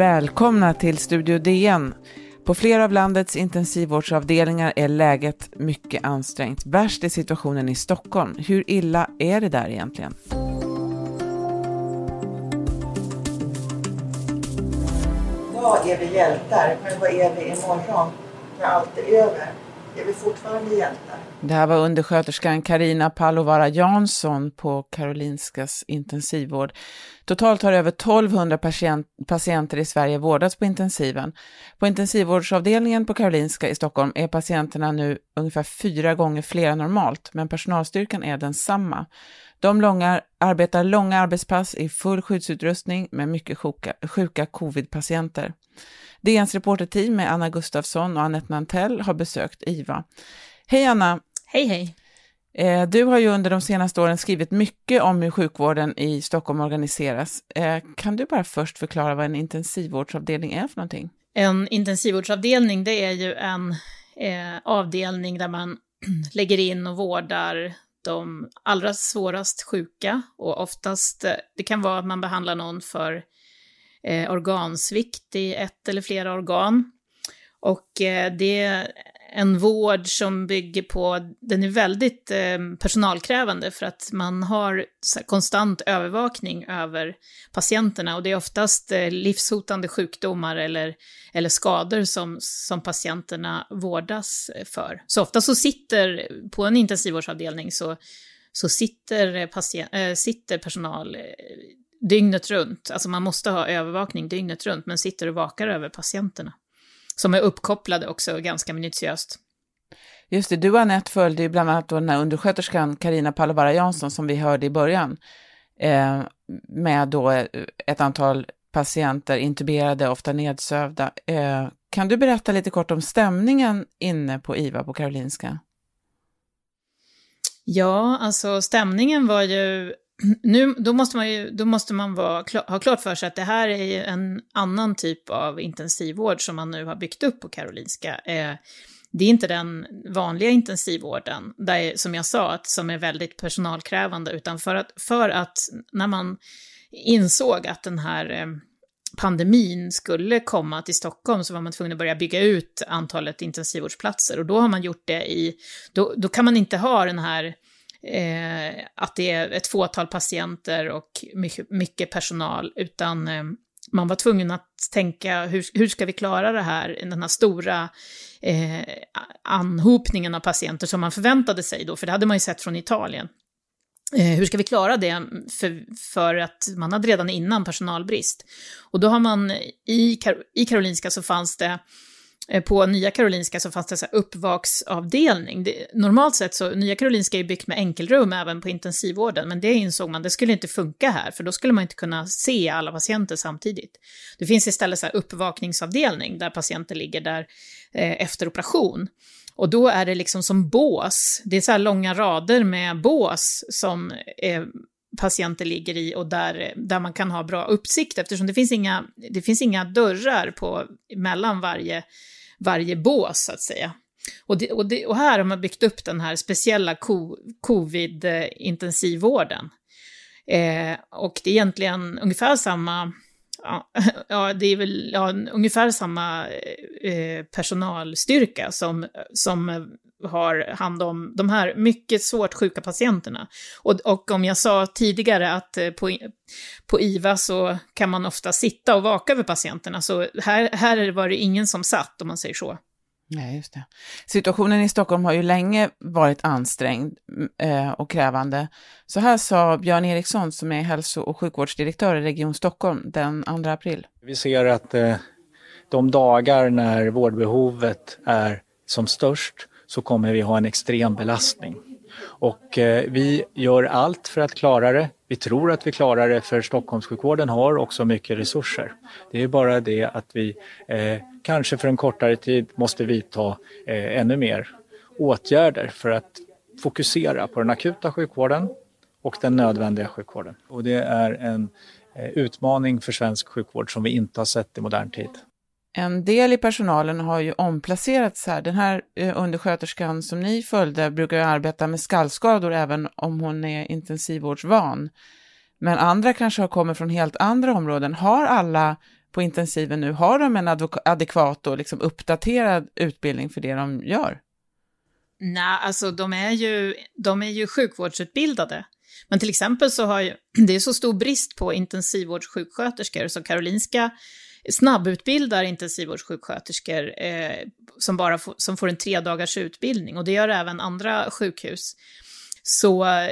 Välkomna till Studio DN. På flera av landets intensivvårdsavdelningar är läget mycket ansträngt. Värst är situationen i Stockholm. Hur illa är det där egentligen? Idag är vi hjältar, men vad är vi imorgon när allt är över? Är vi fortfarande hjältar? Det här var undersköterskan Karina Palovara Jansson på Karolinskas intensivvård. Totalt har över 1200 patient, patienter i Sverige vårdats på intensiven. På intensivvårdsavdelningen på Karolinska i Stockholm är patienterna nu ungefär fyra gånger fler än normalt, men personalstyrkan är densamma. De långa, arbetar långa arbetspass i full skyddsutrustning med mycket sjuka, sjuka covid-patienter. DNs reporterteam med Anna Gustafsson och Annette Nantell har besökt IVA. Hej Anna! Hej hej! Eh, du har ju under de senaste åren skrivit mycket om hur sjukvården i Stockholm organiseras. Eh, kan du bara först förklara vad en intensivvårdsavdelning är för någonting? En intensivvårdsavdelning, det är ju en eh, avdelning där man lägger in och vårdar de allra svårast sjuka och oftast, eh, det kan vara att man behandlar någon för eh, organsvikt i ett eller flera organ. Och eh, det en vård som bygger på, den är väldigt eh, personalkrävande för att man har konstant övervakning över patienterna. Och det är oftast eh, livshotande sjukdomar eller, eller skador som, som patienterna vårdas eh, för. Så ofta så sitter, på en intensivvårdsavdelning så, så sitter, eh, patient, äh, eh, sitter personal eh, dygnet runt, alltså man måste ha övervakning dygnet runt, men sitter och vakar över patienterna som är uppkopplade också ganska minutiöst. Just det, du och Anette följde ju bland annat då den här undersköterskan Karina Palovara Jansson som vi hörde i början, eh, med då ett antal patienter intuberade, ofta nedsövda. Eh, kan du berätta lite kort om stämningen inne på IVA på Karolinska? Ja, alltså stämningen var ju nu, då måste man, ju, då måste man vara, ha klart för sig att det här är en annan typ av intensivvård som man nu har byggt upp på Karolinska. Eh, det är inte den vanliga intensivvården, där, som jag sa, att, som är väldigt personalkrävande, utan för att, för att när man insåg att den här eh, pandemin skulle komma till Stockholm så var man tvungen att börja bygga ut antalet intensivvårdsplatser och då har man gjort det i, då, då kan man inte ha den här eh, att det är ett fåtal patienter och mycket, mycket personal, utan eh, man var tvungen att tänka hur, hur ska vi klara det här, den här stora eh, anhopningen av patienter som man förväntade sig då, för det hade man ju sett från Italien. Eh, hur ska vi klara det? För, för att man hade redan innan personalbrist. Och då har man i, i Karolinska så fanns det Eh, på Nya Karolinska så fanns det så uppvaksavdelning. Det, normalt sett så, Nya Karolinska är byggt med enkelrum även på intensivvården, men det insåg man, det skulle inte funka här, för då skulle man inte kunna se alla patienter samtidigt. Det finns istället så uppvakningsavdelning där patienter ligger där eh, efter operation. Och då är det liksom som bås, det är så här långa rader med bås som eh, patienter ligger i och där, där man kan ha bra uppsikt eftersom det finns inga, det finns inga dörrar på, mellan varje varje bås, så att säga. Och, det, och, det, och här har man byggt upp den här speciella covid-intensivvården. Eh, och det är egentligen ungefär samma, ja, ja det är väl ja, ungefär samma eh, personalstyrka som, som eh, har hand om de här mycket svårt sjuka patienterna. Och, och om jag sa tidigare att eh, på, på IVA så kan man ofta sitta och vaka över patienterna, så här, här var det ingen som satt, om man säger så. Nej, just det. Situationen i Stockholm har ju länge varit ansträngd eh, och krävande. Så här sa Björn Eriksson som är hälso och sjukvårdsdirektör i Region Stockholm den 2 april. Vi ser att eh, de dagar när vårdbehovet är som störst så kommer vi ha en extrem belastning. Och eh, vi gör allt för att klara det. Vi tror att vi klarar det för Stockholmssjukvården har också mycket resurser. Det är bara det att vi eh, kanske för en kortare tid måste vidta eh, ännu mer åtgärder för att fokusera på den akuta sjukvården och den nödvändiga sjukvården. Och det är en eh, utmaning för svensk sjukvård som vi inte har sett i modern tid. En del i personalen har ju omplacerats här. Den här eh, undersköterskan som ni följde brukar ju arbeta med skallskador även om hon är intensivvårdsvan. Men andra kanske har kommit från helt andra områden. Har alla på intensiven nu, har de en adekvat och liksom uppdaterad utbildning för det de gör? Nej, alltså de är ju, de är ju sjukvårdsutbildade. Men till exempel så har ju, det är så stor brist på intensivvårdssjuksköterskor så Karolinska snabbutbildar intensivvårdssjuksköterskor eh, som bara får, som får en tre dagars utbildning och det gör även andra sjukhus. Så eh,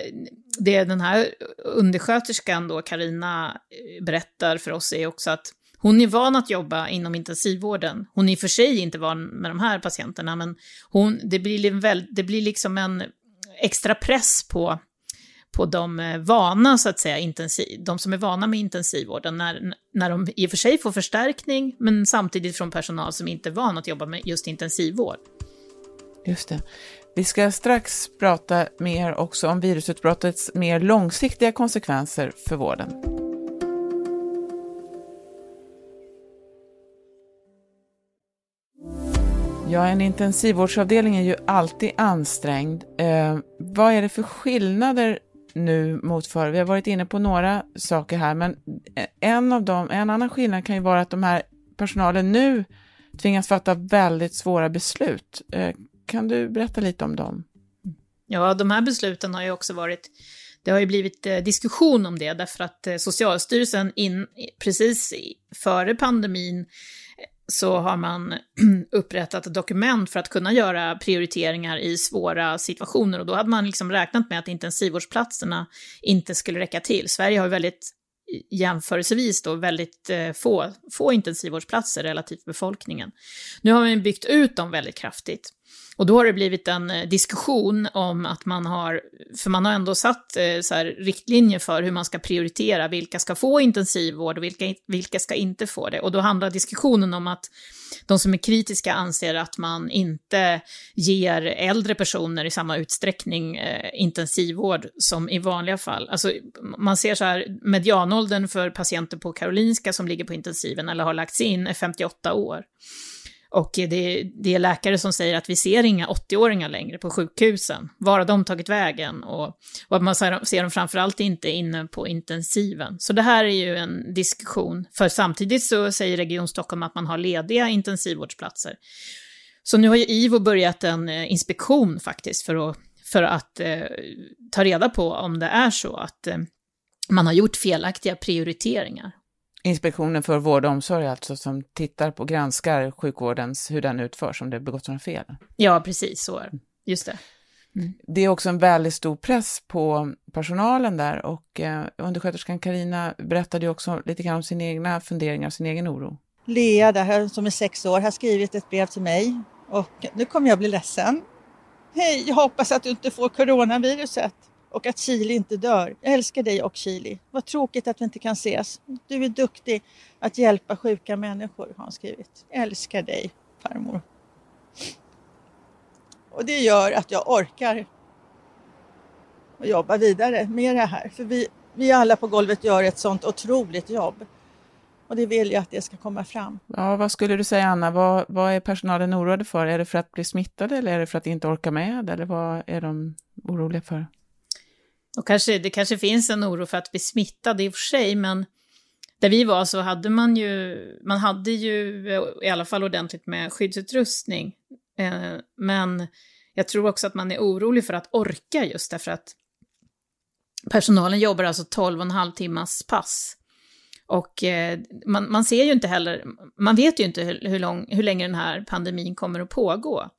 det den här undersköterskan då, Karina eh, berättar för oss är också att hon är van att jobba inom intensivvården. Hon är i och för sig inte van med de här patienterna, men hon, det, blir väl, det blir liksom en extra press på, på de eh, vana, så att säga, intensiv, de som är vana med intensivvården, när, när de i och för sig får förstärkning, men samtidigt från personal som inte är van att jobba med just intensivvård. Just det. Vi ska strax prata mer också om virusutbrottets mer långsiktiga konsekvenser för vården. Ja, en intensivvårdsavdelning är ju alltid ansträngd. Eh, vad är det för skillnader nu mot förr? Vi har varit inne på några saker här, men en, av dem, en annan skillnad kan ju vara att de här personalen nu tvingas fatta väldigt svåra beslut. Eh, kan du berätta lite om dem? Ja, de här besluten har ju också varit det har ju blivit eh, diskussion om det därför att eh, Socialstyrelsen in, precis före pandemin så har man upprättat ett dokument för att kunna göra prioriteringar i svåra situationer och då hade man liksom räknat med att intensivvårdsplatserna inte skulle räcka till. Sverige har ju väldigt jämförelsevis då väldigt eh, få, få intensivvårdsplatser relativt befolkningen. Nu har man byggt ut dem väldigt kraftigt. Och då har det blivit en eh, diskussion om att man har, för man har ändå satt eh, så här, riktlinjer för hur man ska prioritera, vilka ska få intensivvård och vilka, vilka ska inte få det. Och då handlar diskussionen om att de som är kritiska anser att man inte ger äldre personer i samma utsträckning eh, intensivvård som i vanliga fall. Alltså, man ser så här, medianåldern för patienter på Karolinska som ligger på intensiven eller har lagts in är 58 år. Och det, det är läkare som säger att vi ser inga 80-åringar längre på sjukhusen. Var har de tagit vägen? Och, och man ser dem framförallt inte inne på intensiven. Så det här är ju en diskussion. För samtidigt så säger Region Stockholm att man har lediga intensivvårdsplatser. Så nu har ju IVO börjat en eh, inspektion faktiskt för att, för att eh, ta reda på om det är så att eh, man har gjort felaktiga prioriteringar. Inspektionen för vård och omsorg alltså som tittar på, granskar sjukvårdens, hur den utförs, om det begått några fel. Ja, precis så är det. Just det. Mm. Det är också en väldigt stor press på personalen där och eh, undersköterskan Karina berättade ju också lite grann om sina egna funderingar, sin egen oro. Lea där, som är sex år, har skrivit ett brev till mig och nu kommer jag bli ledsen. Hej, jag hoppas att du inte får coronaviruset och att Chili inte dör. Jag älskar dig och Chili. Vad tråkigt att vi inte kan ses. Du är duktig att hjälpa sjuka människor, har han skrivit. Jag älskar dig, farmor. Och det gör att jag orkar och jobba vidare med det här. För vi, vi alla på golvet gör ett sånt otroligt jobb. Och det vill jag att det ska komma fram. Ja, vad skulle du säga Anna, vad, vad är personalen oroade för? Är det för att bli smittade eller är det för att inte orka med? Eller vad är de oroliga för? Och kanske, det kanske finns en oro för att bli smittad i och för sig, men där vi var så hade man ju, man hade ju eh, i alla fall ordentligt med skyddsutrustning. Eh, men jag tror också att man är orolig för att orka just därför att personalen jobbar alltså 12 och en halv timmas pass. Och eh, man, man ser ju inte heller, man vet ju inte hur, hur, lång, hur länge den här pandemin kommer att pågå.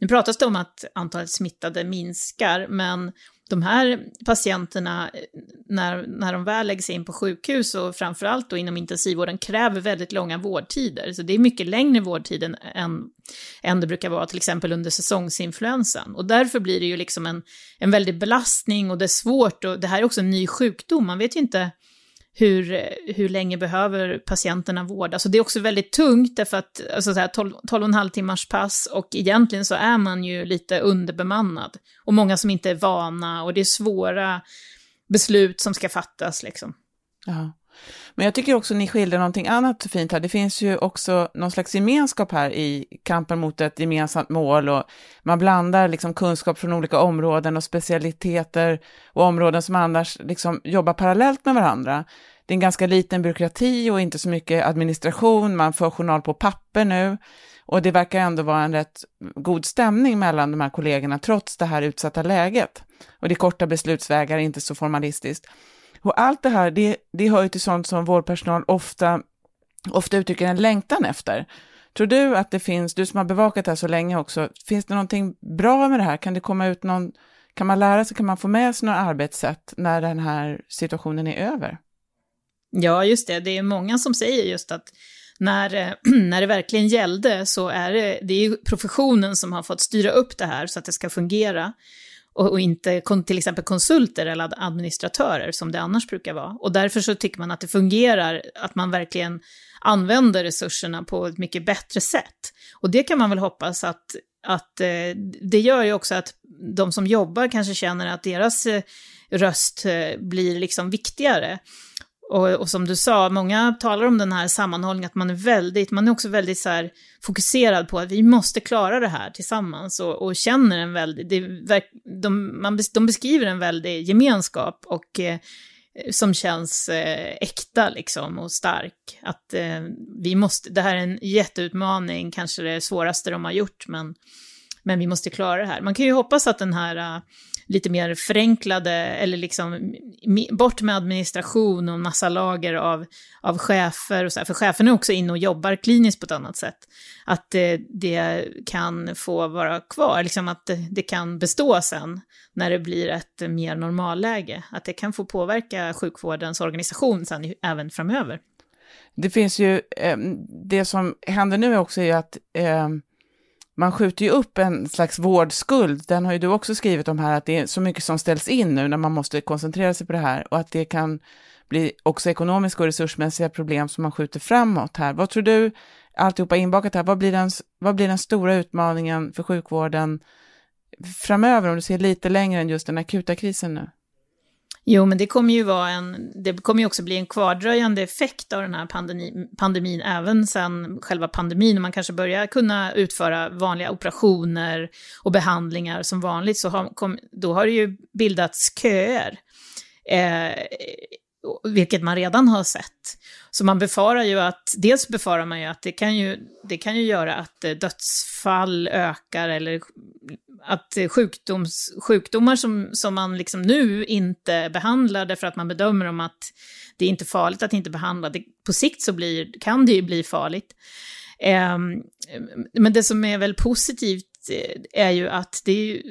Nu pratas det om att antalet smittade minskar, men de här patienterna, eh, när, när de väl läggs in på sjukhus och framförallt då inom intensivvården, kräver väldigt långa vårdtider. Så det är mycket längre vårdtid än, än det brukar vara till exempel under säsongsinfluensan. Och därför blir det ju liksom en, en väldig belastning och det är svårt och det här är också en ny sjukdom. Man vet ju inte hur, hur länge behöver patienterna vård. Alltså det är också väldigt tungt därför att alltså så här 12, 12,5 timmars pass och egentligen så är man ju lite underbemannad. Och många som inte är vana och det är svåra beslut som ska fattas liksom. Ja. Men jag tycker också ni skildrar någonting annat fint här. Det finns ju också någon slags gemenskap här i kampen mot ett gemensamt mål och man blandar liksom kunskap från olika områden och specialiteter och områden som annars liksom jobbar parallellt med varandra. Det är en ganska liten byråkrati och inte så mycket administration, man för journal på papper nu. Och det verkar ändå vara en rätt god stämning mellan de här kollegorna, trots det här utsatta läget. Och det är korta beslutsvägar, inte så formalistiskt. Och allt det här, det, det hör ju till sånt som vårdpersonal ofta, ofta uttrycker en längtan efter. Tror du att det finns, du som har bevakat det här så länge också, finns det någonting bra med det här? Kan det komma ut någon, kan man lära sig, kan man få med sig några arbetssätt när den här situationen är över? Ja, just det. Det är många som säger just att när, eh, när det verkligen gällde så är det, det är professionen som har fått styra upp det här så att det ska fungera. Och, och, inte till exempel konsulter eller administratörer som det annars brukar vara. Och därför så tycker man att det fungerar, att man verkligen använder resurserna på ett mycket bättre sätt. Och det kan man väl hoppas att, att eh, det gör ju också att de som jobbar kanske känner att deras eh, röst eh, blir liksom viktigare. Och, och, som du sa, många talar om den här sammanhållningen, att man är väldigt, man är också väldigt så här fokuserad på att vi måste klara det här tillsammans och, och känner en väldigt, det, de, man, de beskriver en väldig gemenskap och eh, som känns eh, äkta liksom och stark. Att eh, vi måste, det här är en jätteutmaning, kanske det svåraste de har gjort, men, men vi måste klara det här. Man kan ju hoppas att den här eh, lite mer förenklade, eller liksom bort med administration och massa lager av, av chefer och så här, för cheferna är också inne och jobbar kliniskt på ett annat sätt. Att det, det kan få vara kvar, liksom att det, det, kan bestå sen när det blir ett mer normalläge. Att det kan få påverka sjukvårdens organisation sen även framöver. Det finns ju, eh, det som händer nu också är att eh, man skjuter ju upp en slags vårdskuld, den har ju du också skrivit om här, att det är så mycket som ställs in nu när man måste koncentrera sig på det här och att det kan bli också ekonomiska och resursmässiga problem som man skjuter framåt här. Vad tror du, alltihopa inbakat här, vad blir, den, vad blir den stora utmaningen för sjukvården framöver, om du ser lite längre än just den akuta krisen nu? Jo, men det kommer ju vara en, det kommer ju också bli en kvardröjande effekt av den här pandemi, pandemin, även sen själva pandemin, när man kanske börjar kunna utföra vanliga operationer och behandlingar som vanligt, så har, kom, då har det ju bildats köer. Eh, vilket man redan har sett. Så man befarar ju att, dels befarar man ju att det kan ju, det kan ju göra att eh, dödsfall ökar eller att eh, sjukdoms, sjukdomar som, som man liksom nu inte behandlar därför att man bedömer dem att det är inte farligt att inte behandla, det, på sikt så blir, kan det ju bli farligt. Eh, men det som är väl positivt eh, är ju att det är ju,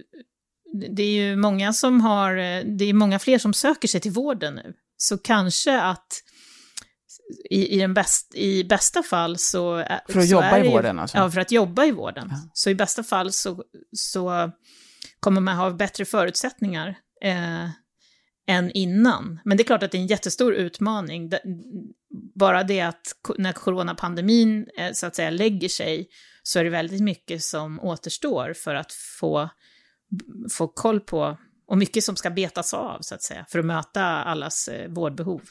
det är ju många som har, det är många fler som söker sig till vården nu. Så kanske att i, i, den bäst, i bästa fall så... För att så jobba i vården alltså? Ja, för att jobba i vården. Ja. Så i bästa fall så, så kommer man ha bättre förutsättningar eh, än innan. Men det är klart att det är en jättestor utmaning. Bara det att när coronapandemin eh, så att säga lägger sig så är det väldigt mycket som återstår för att få, få koll på och mycket som ska betas av, så att säga, för att möta allas eh, vårdbehov.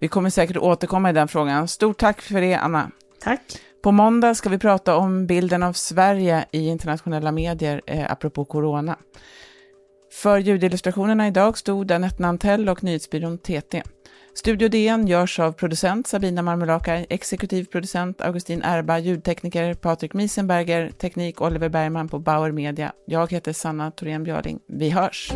Vi kommer säkert återkomma i den frågan. Stort tack för det, Anna. Tack. På måndag ska vi prata om bilden av Sverige i internationella medier, eh, apropå corona. För ljudillustrationerna idag stod Anette Nantell och nyhetsbyrån TT. Studio DN görs av producent Sabina Marmelakai, exekutiv producent Augustin Erba, ljudtekniker Patrik Miesenberger, teknik Oliver Bergman på Bauer Media. Jag heter Sanna Thorén Björling. Vi hörs!